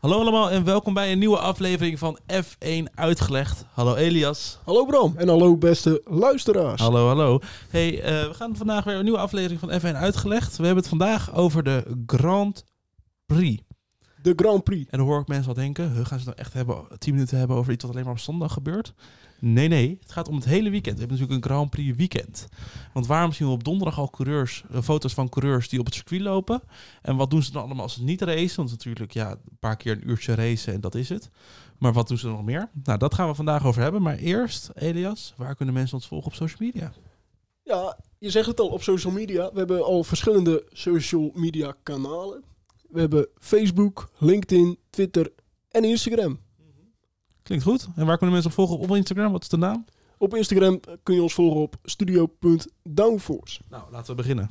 Hallo allemaal en welkom bij een nieuwe aflevering van F1 Uitgelegd. Hallo Elias. Hallo Bram en hallo beste luisteraars. Hallo, hallo. Hey, eh, we gaan vandaag weer een nieuwe aflevering van F1 Uitgelegd. We hebben het vandaag over de Grand Prix. De Grand Prix. En dan hoor ik mensen al denken, huh, gaan ze nou echt hebben, 10 minuten hebben over iets wat alleen maar op zondag gebeurt? Nee, nee. Het gaat om het hele weekend. We hebben natuurlijk een Grand Prix weekend. Want waarom zien we op donderdag al coureurs, eh, foto's van coureurs die op het circuit lopen? En wat doen ze dan allemaal als ze niet racen? Want natuurlijk, ja, een paar keer een uurtje racen en dat is het. Maar wat doen ze nog meer? Nou, dat gaan we vandaag over hebben. Maar eerst, Elias, waar kunnen mensen ons volgen op social media? Ja, je zegt het al op social media. We hebben al verschillende social media kanalen. We hebben Facebook, LinkedIn, Twitter en Instagram. Klinkt goed. En waar kunnen mensen op volgen op Instagram? Wat is de naam? Op Instagram kun je ons volgen op studio.downforce. Nou, laten we beginnen.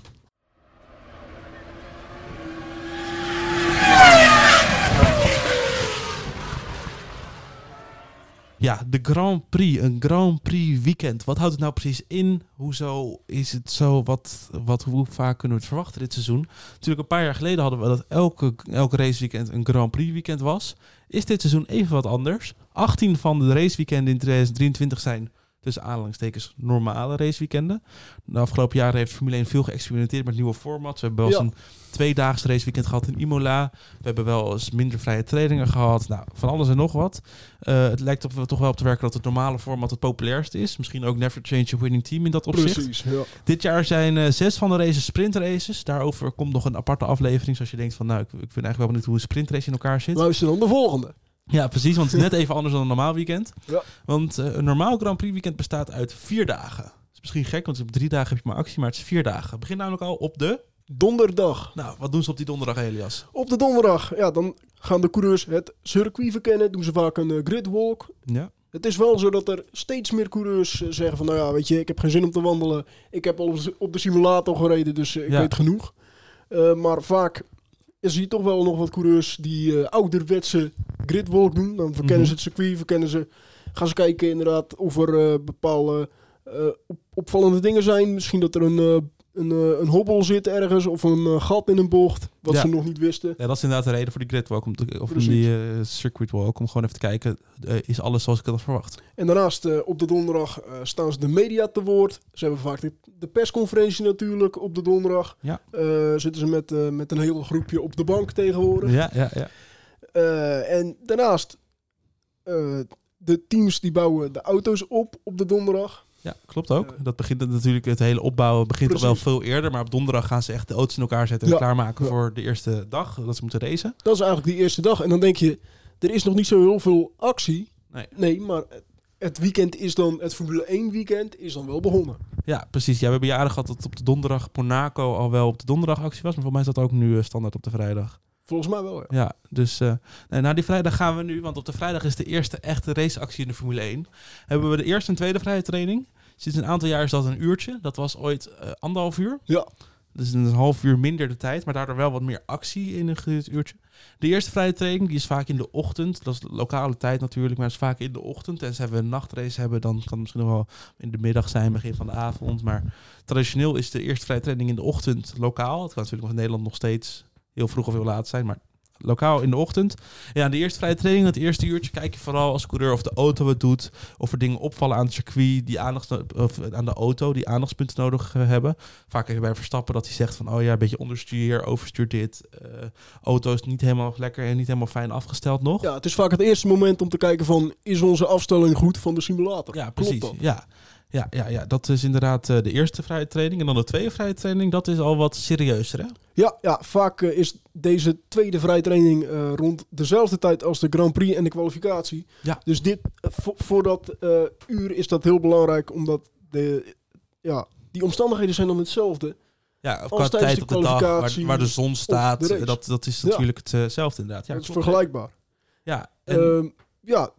Ja, de Grand Prix. Een Grand Prix weekend. Wat houdt het nou precies in? Hoezo is het zo? Wat, wat, hoe vaak kunnen we het verwachten dit seizoen? Natuurlijk, een paar jaar geleden hadden we dat elke, elke raceweekend een Grand Prix weekend was. Is dit seizoen even wat anders? 18 van de raceweekenden in 2023 zijn tussen aanhalingstekens normale raceweekenden. De afgelopen jaren heeft Formule 1 veel geëxperimenteerd met nieuwe formats. We hebben wel eens Ja. een tweedaags raceweekend gehad in Imola. We hebben wel eens minder vrije trainingen gehad. Nou, van alles en nog wat. Eh, het lijkt op, toch wel op te werken dat het normale format het populairste is. Misschien ook never change a winning team in dat opzicht. Precies, ja. Dit jaar zijn eh, zes van de races sprintraces. Daarover komt nog een aparte aflevering. Zoals je denkt van, nou, ik, ik vind eigenlijk wel benieuwd hoe een sprintrace in elkaar zit. Luister dan de volgende. Ja, precies, want het is net even anders dan een normaal weekend. Ja. Want eh, een normaal Grand Prix weekend bestaat uit vier dagen. Dat is misschien gek, want op drie dagen heb je maar actie, maar het is vier dagen. Het begint namelijk al op de... Donderdag. Nou, wat doen ze op die donderdag, Elias? Op de donderdag, ja, dan gaan de coureurs het circuit verkennen. Doen ze vaak een eh, gridwalk. Ja. Het is wel zo dat er steeds meer coureurs eh, zeggen van... nou ja, weet je, ik heb geen zin om te wandelen. Ik heb al op de- simulator gereden, dus ik Ja. weet genoeg. Maar vaak zie je toch wel nog wat coureurs die eh, ouderwetse gridwalk doen. Dan verkennen Mhm. ze het circuit, verkennen ze... Gaan ze kijken inderdaad of er eh, bepaalde eh, op- opvallende dingen zijn. Misschien dat er een, een, eh, een hobbel zit ergens of een eh, gat in een bocht. Wat Ja. ze nog niet wisten. ja, dat is inderdaad de reden voor die gridwalk, om te, of Precies. die eh, circuit walk, om gewoon even te kijken, is alles zoals ik had verwacht? En daarnaast op de donderdag staan ze de media te woord. Ze hebben vaak de, de persconferentie natuurlijk op de donderdag. Ja. Zitten ze met, met een heel groepje op de bank tegenwoordig. Ja, ja, ja. En daarnaast de teams die bouwen de auto's op op de donderdag. Ja, klopt ook. Dat begint natuurlijk, het hele opbouwen begint al wel veel eerder, maar op donderdag gaan ze echt de auto's in elkaar zetten en Ja. klaarmaken Ja. voor de eerste dag, dat ze moeten racen. Dat is eigenlijk die eerste dag. En dan denk je, er is nog niet zo heel veel actie. Nee. Nee, maar het weekend is dan, het Formule 1 weekend is dan wel begonnen. Ja, precies. Ja, we hebben jaren gehad dat op de donderdag Monaco al wel op de donderdag actie was. Maar voor mij is dat ook nu eh, standaard op de vrijdag. Volgens mij wel, ja. Ja, dus eh nee, na die vrijdag gaan we nu, want op de vrijdag is de eerste echte raceactie in de Formule 1. Hebben we de eerste en tweede vrije training. Sinds een aantal jaar is dat een uurtje. Dat was ooit eh, anderhalf uur. Ja, Dus een half uur minder de tijd, maar daardoor wel wat meer actie in een uurtje. De eerste vrije training die is vaak in de ochtend. Dat is lokale tijd natuurlijk, maar is vaak in de ochtend. En als we een nachtrace hebben, dan kan het misschien nog wel in de middag zijn, begin van de avond. Maar traditioneel is de eerste vrije training in de ochtend lokaal. Het kan natuurlijk nog in Nederland nog steeds heel vroeg of heel laat zijn, maar lokaal in de ochtend. Ja, de eerste vrije training, het eerste uurtje, kijk je vooral als coureur of de auto het doet. Of er dingen opvallen aan het circuit, die aandacht, of aan de auto, die aandachtspunten nodig eh, hebben. Vaak heb je bij Verstappen dat hij zegt van, oh ja, een beetje onderstuur, overstuur dit. eh auto is niet helemaal lekker en niet helemaal fijn afgesteld nog. ja, het is vaak het eerste moment om te kijken van, is onze afstelling goed van de simulator? Ja, precies. Ja. Ja, ja, ja, dat is inderdaad eh, de eerste vrije training. En dan de tweede vrije training, dat is al wat serieuzer, hè? Ja, ja vaak eh, is deze tweede vrijtraining eh rond dezelfde tijd als de Grand Prix en de kwalificatie. Ja. Dus dit, voor, voor dat uur is dat heel belangrijk, omdat de, ja, die omstandigheden zijn dan hetzelfde. Ja, qua tijd de op de dag, waar, de zon staat. de. Dat, dat is Ja. natuurlijk hetzelfde inderdaad. Ja, dat is klopt. vergelijkbaar. Ja, en, Ehm, ja,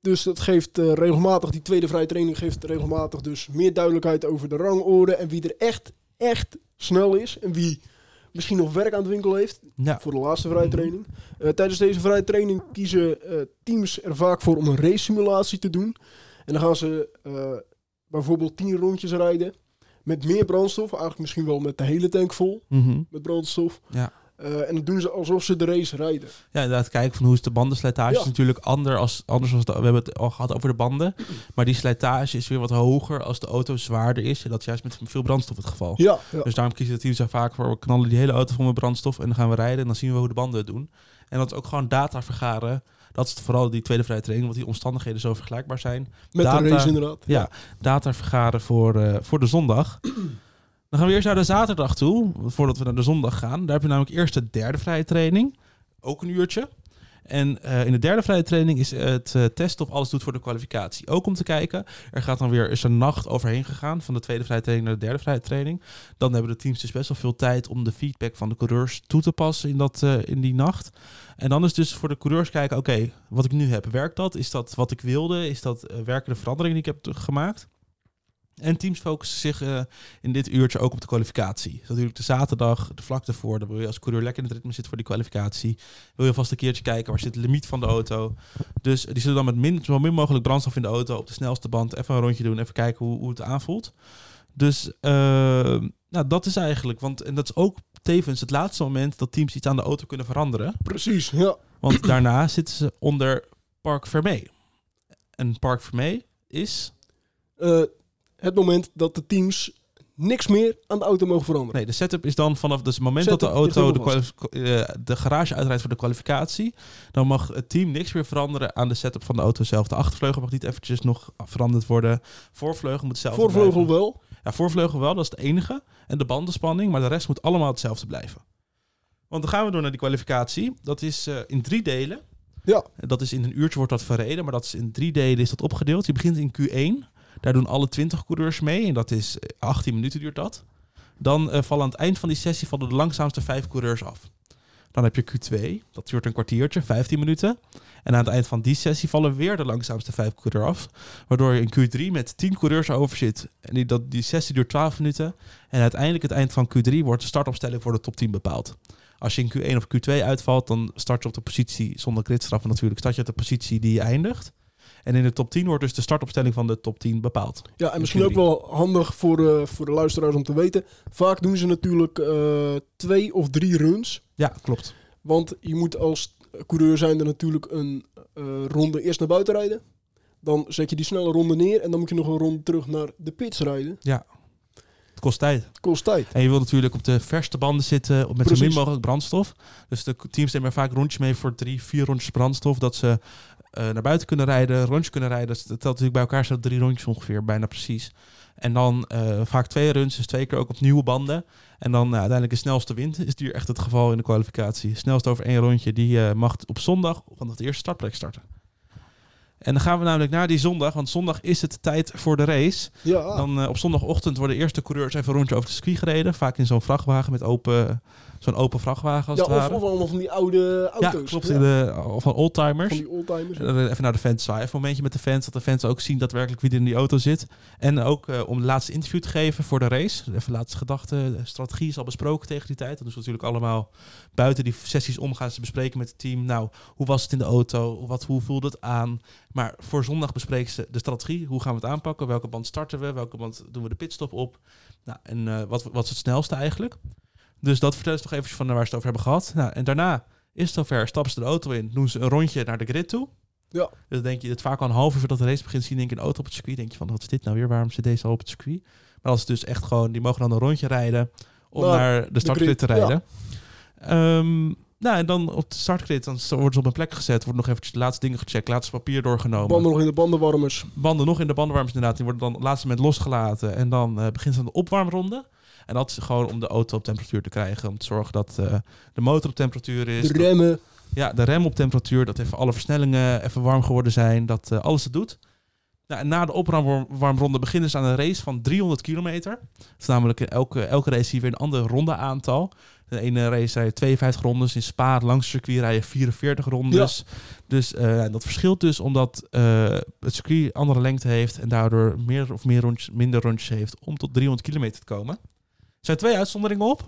dus dat geeft eh, regelmatig, die tweede vrije training geeft regelmatig dus meer duidelijkheid over de rangorde en wie er echt, echt snel is en wie misschien nog werk aan het winkel heeft ja. voor de laatste vrije training. Eh, tijdens deze vrije training kiezen eh, teams er vaak voor om een race simulatie te doen. En dan gaan ze bijvoorbeeld 10 rondjes rijden met meer brandstof, eigenlijk misschien wel met de hele tank vol Mhm. met brandstof. Ja. Eh, en dat doen ze alsof ze de race rijden. Ja, inderdaad, kijken van hoe is de bandenslijtage. Ja. is natuurlijk ander als, anders als de, we hebben het al gehad over de banden. Maar die slijtage is weer wat hoger als de auto zwaarder is. En dat is juist met veel brandstof het geval. Ja, ja. Dus daarom kiezen de teams er vaak voor. We knallen die hele auto vol met brandstof en dan gaan we rijden. En dan zien we hoe de banden het doen. En dat is ook gewoon data vergaren. Dat is vooral die tweede vrije training, want die omstandigheden zo vergelijkbaar zijn. met data- de race inderdaad. Ja, data vergaren voor, eh, voor de zondag. Dan gaan we eerst naar de zaterdag toe, voordat we naar de zondag gaan. Daar heb je namelijk eerst de derde vrije training, ook een uurtje. En eh, in de derde vrije training is het eh, testen of alles doet voor de kwalificatie. Ook om te kijken, er gaat dan weer is een nacht overheen gegaan van de tweede vrije training naar de derde vrije training. Dan hebben de teams dus best wel veel tijd om de feedback van de coureurs toe te passen in, dat, eh, in die nacht. En dan is dus voor de coureurs kijken, oké, wat ik nu heb, werkt dat? Is dat wat ik wilde? Is dat werken de veranderingen die ik heb gemaakt? En teams focussen zich eh, in dit uurtje ook op de kwalificatie. Dus natuurlijk de zaterdag, de vlak ervoor, dan wil je als coureur lekker in het ritme zitten voor die kwalificatie. Wil je vast een keertje kijken, waar zit de limiet van de auto? Dus die zullen dan met min, zo min mogelijk brandstof in de auto op de snelste band even een rondje doen, even kijken hoe, hoe het aanvoelt. Dus eh, nou, dat is eigenlijk, want en dat is ook tevens het laatste moment dat teams iets aan de auto kunnen veranderen. Precies, ja. Want daarna zitten ze onder Park Vermee. En Park Vermee is Eh, het moment dat de teams niks meer aan de auto mogen veranderen. Nee, de setup is dan vanaf dus het moment dat de auto de, eh, de garage uitrijdt voor de kwalificatie. Dan mag het team niks meer veranderen aan de setup van de auto zelf. De achtervleugel mag niet eventjes nog veranderd worden. Voorvleugel moet hetzelfde Voorvleugel blijven. wel. Ja, voorvleugel wel, dat is het enige. En de bandenspanning, maar de rest moet allemaal hetzelfde blijven. Want dan gaan we door naar die kwalificatie. Dat is eh, in drie delen. Ja. Dat is in een uurtje wordt dat verreden, maar dat is in drie delen is dat opgedeeld. Je begint in Q1. Daar doen alle 20 coureurs mee en dat is eh, 18 minuten duurt dat. Dan eh, vallen aan het eind van die sessie vallen de langzaamste vijf coureurs af. Dan heb je Q2, dat duurt een kwartiertje, 15 minuten. En aan het eind van die sessie vallen weer de langzaamste vijf coureurs af. Waardoor je in Q3 met 10 coureurs over zit. En die, dat, die sessie duurt 12 minuten. En uiteindelijk het eind van Q3 wordt de startopstelling voor de top 10 bepaald. Als je in Q1 of Q2 uitvalt, dan start je op de positie, zonder gridstraffen natuurlijk, start je op de positie die je eindigt. En in de top 10 wordt dus de startopstelling van de top 10 bepaald. Ja, en misschien Q3. ook wel handig voor, eh, voor de luisteraars om te weten. Vaak doen ze natuurlijk eh, twee of drie runs. Ja, klopt. Want je moet als coureur zijn er natuurlijk een eh, ronde eerst naar buiten rijden. Dan zet je die snelle ronde neer en dan moet je nog een ronde terug naar de pits rijden. Het kost tijd. Het kost tijd. En je wil natuurlijk op de verste banden zitten met zo min mogelijk brandstof. Dus de teams nemen er vaak rondjes mee voor drie, vier rondjes brandstof. Dat ze eh, naar buiten kunnen rijden, rondjes kunnen rijden. Dat telt natuurlijk bij elkaar zo drie rondjes ongeveer, bijna precies. En dan eh, vaak twee runs, dus twee keer ook op nieuwe banden. En dan nou, uiteindelijk de snelste wint, is hier echt het geval in de kwalificatie. Snelst over één rondje, die eh, mag op zondag van het eerste startplek starten. En dan gaan we namelijk naar die zondag, want zondag is het tijd voor de race. Ja, Dan eh, op zondagochtend worden de eerste coureurs even een rondje over de circuit gereden. Vaak in zo'n vrachtwagen met open, zo'n open vrachtwagen als ja het ware. of allemaal van die oude ja, auto's. klopt. Ja, In de, of van oldtimers. Van die oldtimers. Dan Even naar de fans zwaaien. Even een momentje met de fans. Dat de fans ook zien daadwerkelijk wie er in die auto zit. En ook eh, om de laatste interview te geven voor de race. Even laatste gedachten. De strategie is al besproken tegen die tijd. Dat ze natuurlijk allemaal buiten die sessies om. Gaan ze bespreken met het team. Nou, hoe was het in de auto? Wat, hoe voelde het aan? Maar voor zondag bespreken ze de strategie. Hoe gaan we het aanpakken? Welke band starten we? Welke band doen we de pitstop op? Nou, en eh, wat, wat is het snelste eigenlijk? Dus dat vertel ze toch eventjes van waar ze het over hebben gehad. Nou, en daarna is het zover. Stappen ze de auto in. Doen ze een rondje naar de grid toe. Ja. Dus dan denk je, het vaak al een half uur voordat de race begint, zie je denk ik een auto op het circuit. denk je van, wat is dit nou weer? Waarom zit deze al op het circuit? Maar als het dus echt gewoon, die mogen dan een rondje rijden om Nou, naar de startgrid te grid, ja. rijden. Nou, en dan op de startgrid, dan worden ze op een plek gezet, worden nog eventjes de laatste dingen gecheckt, laatste papier doorgenomen. Banden nog in de bandenwarmers. Banden nog in de bandenwarmers inderdaad, die worden dan op het laatste moment losgelaten. En dan eh, begint ze aan de opwarmronde. En dat is gewoon om de auto op temperatuur te krijgen, om te zorgen dat eh, de motor op temperatuur is. De remmen. Ja, de rem op temperatuur, dat even alle versnellingen even warm geworden zijn, dat eh, alles het doet. Nou, en na de opwarmronde beginnen ze aan een race van 300 kilometer. Dat is namelijk elke, elke race hier weer een ander ronde aantal. De ene race rijden 52 rondes, in Spa langs het circuit rijden 44 rondes. Dus eh, dat verschilt dus omdat eh, het circuit andere lengte heeft en daardoor meer of meer rondjes, minder rondjes heeft om tot 300 kilometer te komen. Er zijn twee uitzonderingen op.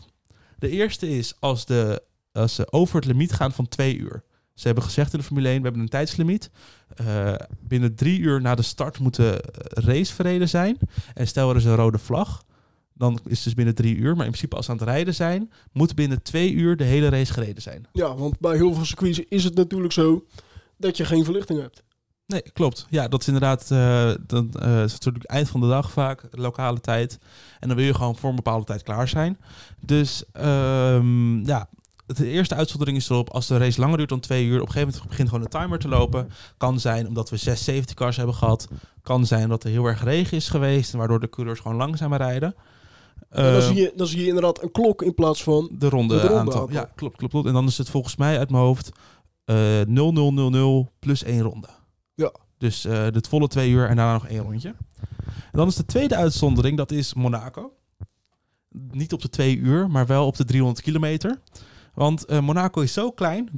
De eerste is als, de, als ze over het limiet gaan van twee uur. Ze hebben gezegd in de Formule 1, we hebben een tijdslimiet. Eh, binnen drie uur na de start moet de race verreden zijn. En stel er is een rode vlag, dan is het dus binnen drie uur. Maar in principe als ze aan het rijden zijn, moet binnen twee uur de hele race gereden zijn. Ja, want bij heel veel circuits is het natuurlijk zo dat je geen verlichting hebt. Nee, klopt. Ja, dat is inderdaad eh dan, eh, is het natuurlijk eind van de dag vaak, lokale tijd. En dan wil je gewoon voor een bepaalde tijd klaar zijn. Dus ehm, ja, de eerste uitzondering is erop, als de race langer duurt dan twee uur, op een gegeven moment begint gewoon de timer te lopen. Kan zijn omdat we zes safety cars hebben gehad. Kan zijn omdat er heel erg regen is geweest, en waardoor de coureurs gewoon langzamer rijden. En dan, Eh, zie je, dan zie je inderdaad een klok in plaats van... de ronde, de ronde aantal. aantal. Ja, klopt, klopt, klopt. En dan is het volgens mij uit mijn hoofd eh 0000 plus één ronde. Ja. Dus eh het volle twee uur en daarna nog één rondje. En dan is de tweede uitzondering, dat is Monaco. Niet op de twee uur, maar wel op de 300 kilometer. Want eh, Monaco is zo klein,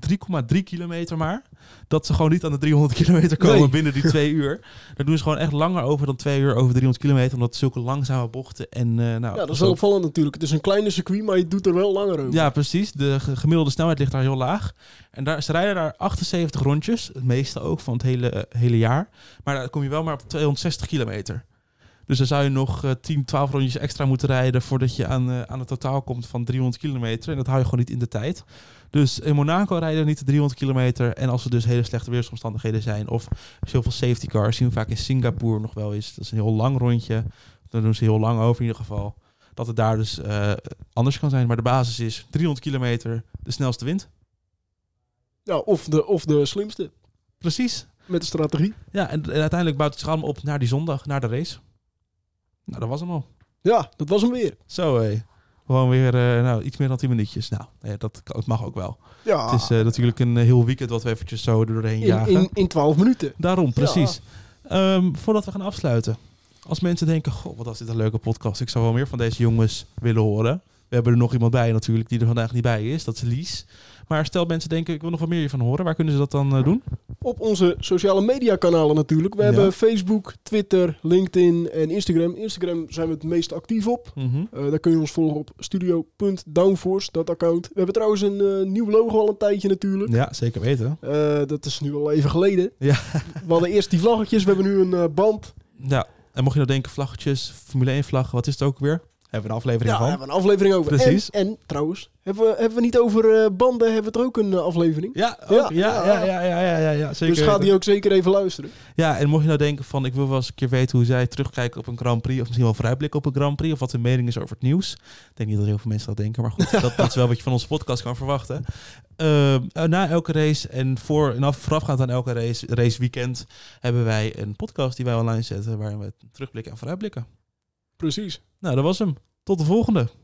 3,3 kilometer maar, dat ze gewoon niet aan de 300 kilometer komen Nee. binnen die twee uur. Daar doen ze gewoon echt langer over dan twee uur over 300 kilometer, omdat zulke langzame bochten en eh nou, Ja, dat is wel opvallend natuurlijk. Het is een kleine circuit, maar je doet er wel langer over. ja, precies. De ge- gemiddelde snelheid ligt daar heel laag. En daar, ze rijden daar 78 rondjes, het meeste ook van het hele, eh, hele jaar. Maar daar kom je wel maar op 260 kilometer. Dus dan zou je nog eh 10, 12 rondjes extra moeten rijden voordat je aan, eh, aan het totaal komt van 300 kilometer. En dat hou je gewoon niet in de tijd. Dus in Monaco rijden we niet de 300 kilometer. En als er dus hele slechte weersomstandigheden zijn, of zoveel safety cars, zien we vaak in Singapore nog wel eens. Dat is een heel lang rondje. Dan doen ze heel lang over in ieder geval. Dat het daar dus eh, anders kan zijn. Maar de basis is 300 kilometer, de snelste wint. Ja, of, de, of de slimste. Precies. Met de strategie. Ja, en, en uiteindelijk bouwt het zich allemaal op naar die zondag, naar de race. Nou, dat was hem al. Ja, dat was hem weer. Zo hé. Gewoon weer eh, nou, iets meer dan 10 minuutjes. Nou, ja, dat, mag ook wel. Ja, Het is eh, natuurlijk een eh, heel weekend wat we eventjes zo doorheen in, jagen. in, in 12 minuten. Daarom, precies. Ehm, voordat we gaan afsluiten. Als mensen denken, goh, wat was dit een leuke podcast. Ik zou wel meer van deze jongens willen horen. We hebben er nog iemand bij natuurlijk die er vandaag niet bij is. Dat is Lies. Maar stel mensen denken, ik wil nog wat meer hiervan horen. Waar kunnen ze dat dan eh, doen? Op onze sociale media kanalen natuurlijk. We Ja. hebben Facebook, Twitter, LinkedIn en Instagram. Instagram zijn we het meest actief op. Mhm. Eh, daar kun je ons volgen op studio.downforce, dat account. We hebben trouwens een eh, nieuw logo al een tijdje natuurlijk. Ja, zeker weten. Dat is nu al even geleden. Ja. We hadden eerst die vlaggetjes, we hebben nu een band. Ja, en mocht je nou denken, vlaggetjes, Formule 1 vlaggen, wat is het ook weer? Hebben we een aflevering Ja, van. hebben we een aflevering over. Precies. En, en trouwens, hebben we, hebben we niet over eh, banden, hebben we er ook een eh, aflevering. Ja, ook, Ja, ja, ja, ja, ja, ja, zeker. dus ga die ook zeker even luisteren. Ja, en mocht je nou denken van, ik wil wel eens een keer weten hoe zij terugkijken op een Grand Prix, of misschien wel vooruitblikken op een Grand Prix, of wat hun mening is over het nieuws. Ik denk niet dat heel veel mensen dat denken, maar goed, dat, dat is wel wat je van onze podcast kan verwachten. Eh, eh, na elke race en voor, en af, voorafgaand aan elke race, raceweekend, hebben wij een podcast die wij online zetten, waarin we terugblikken en vooruitblikken. Precies. Nou, dat was hem. Tot de volgende.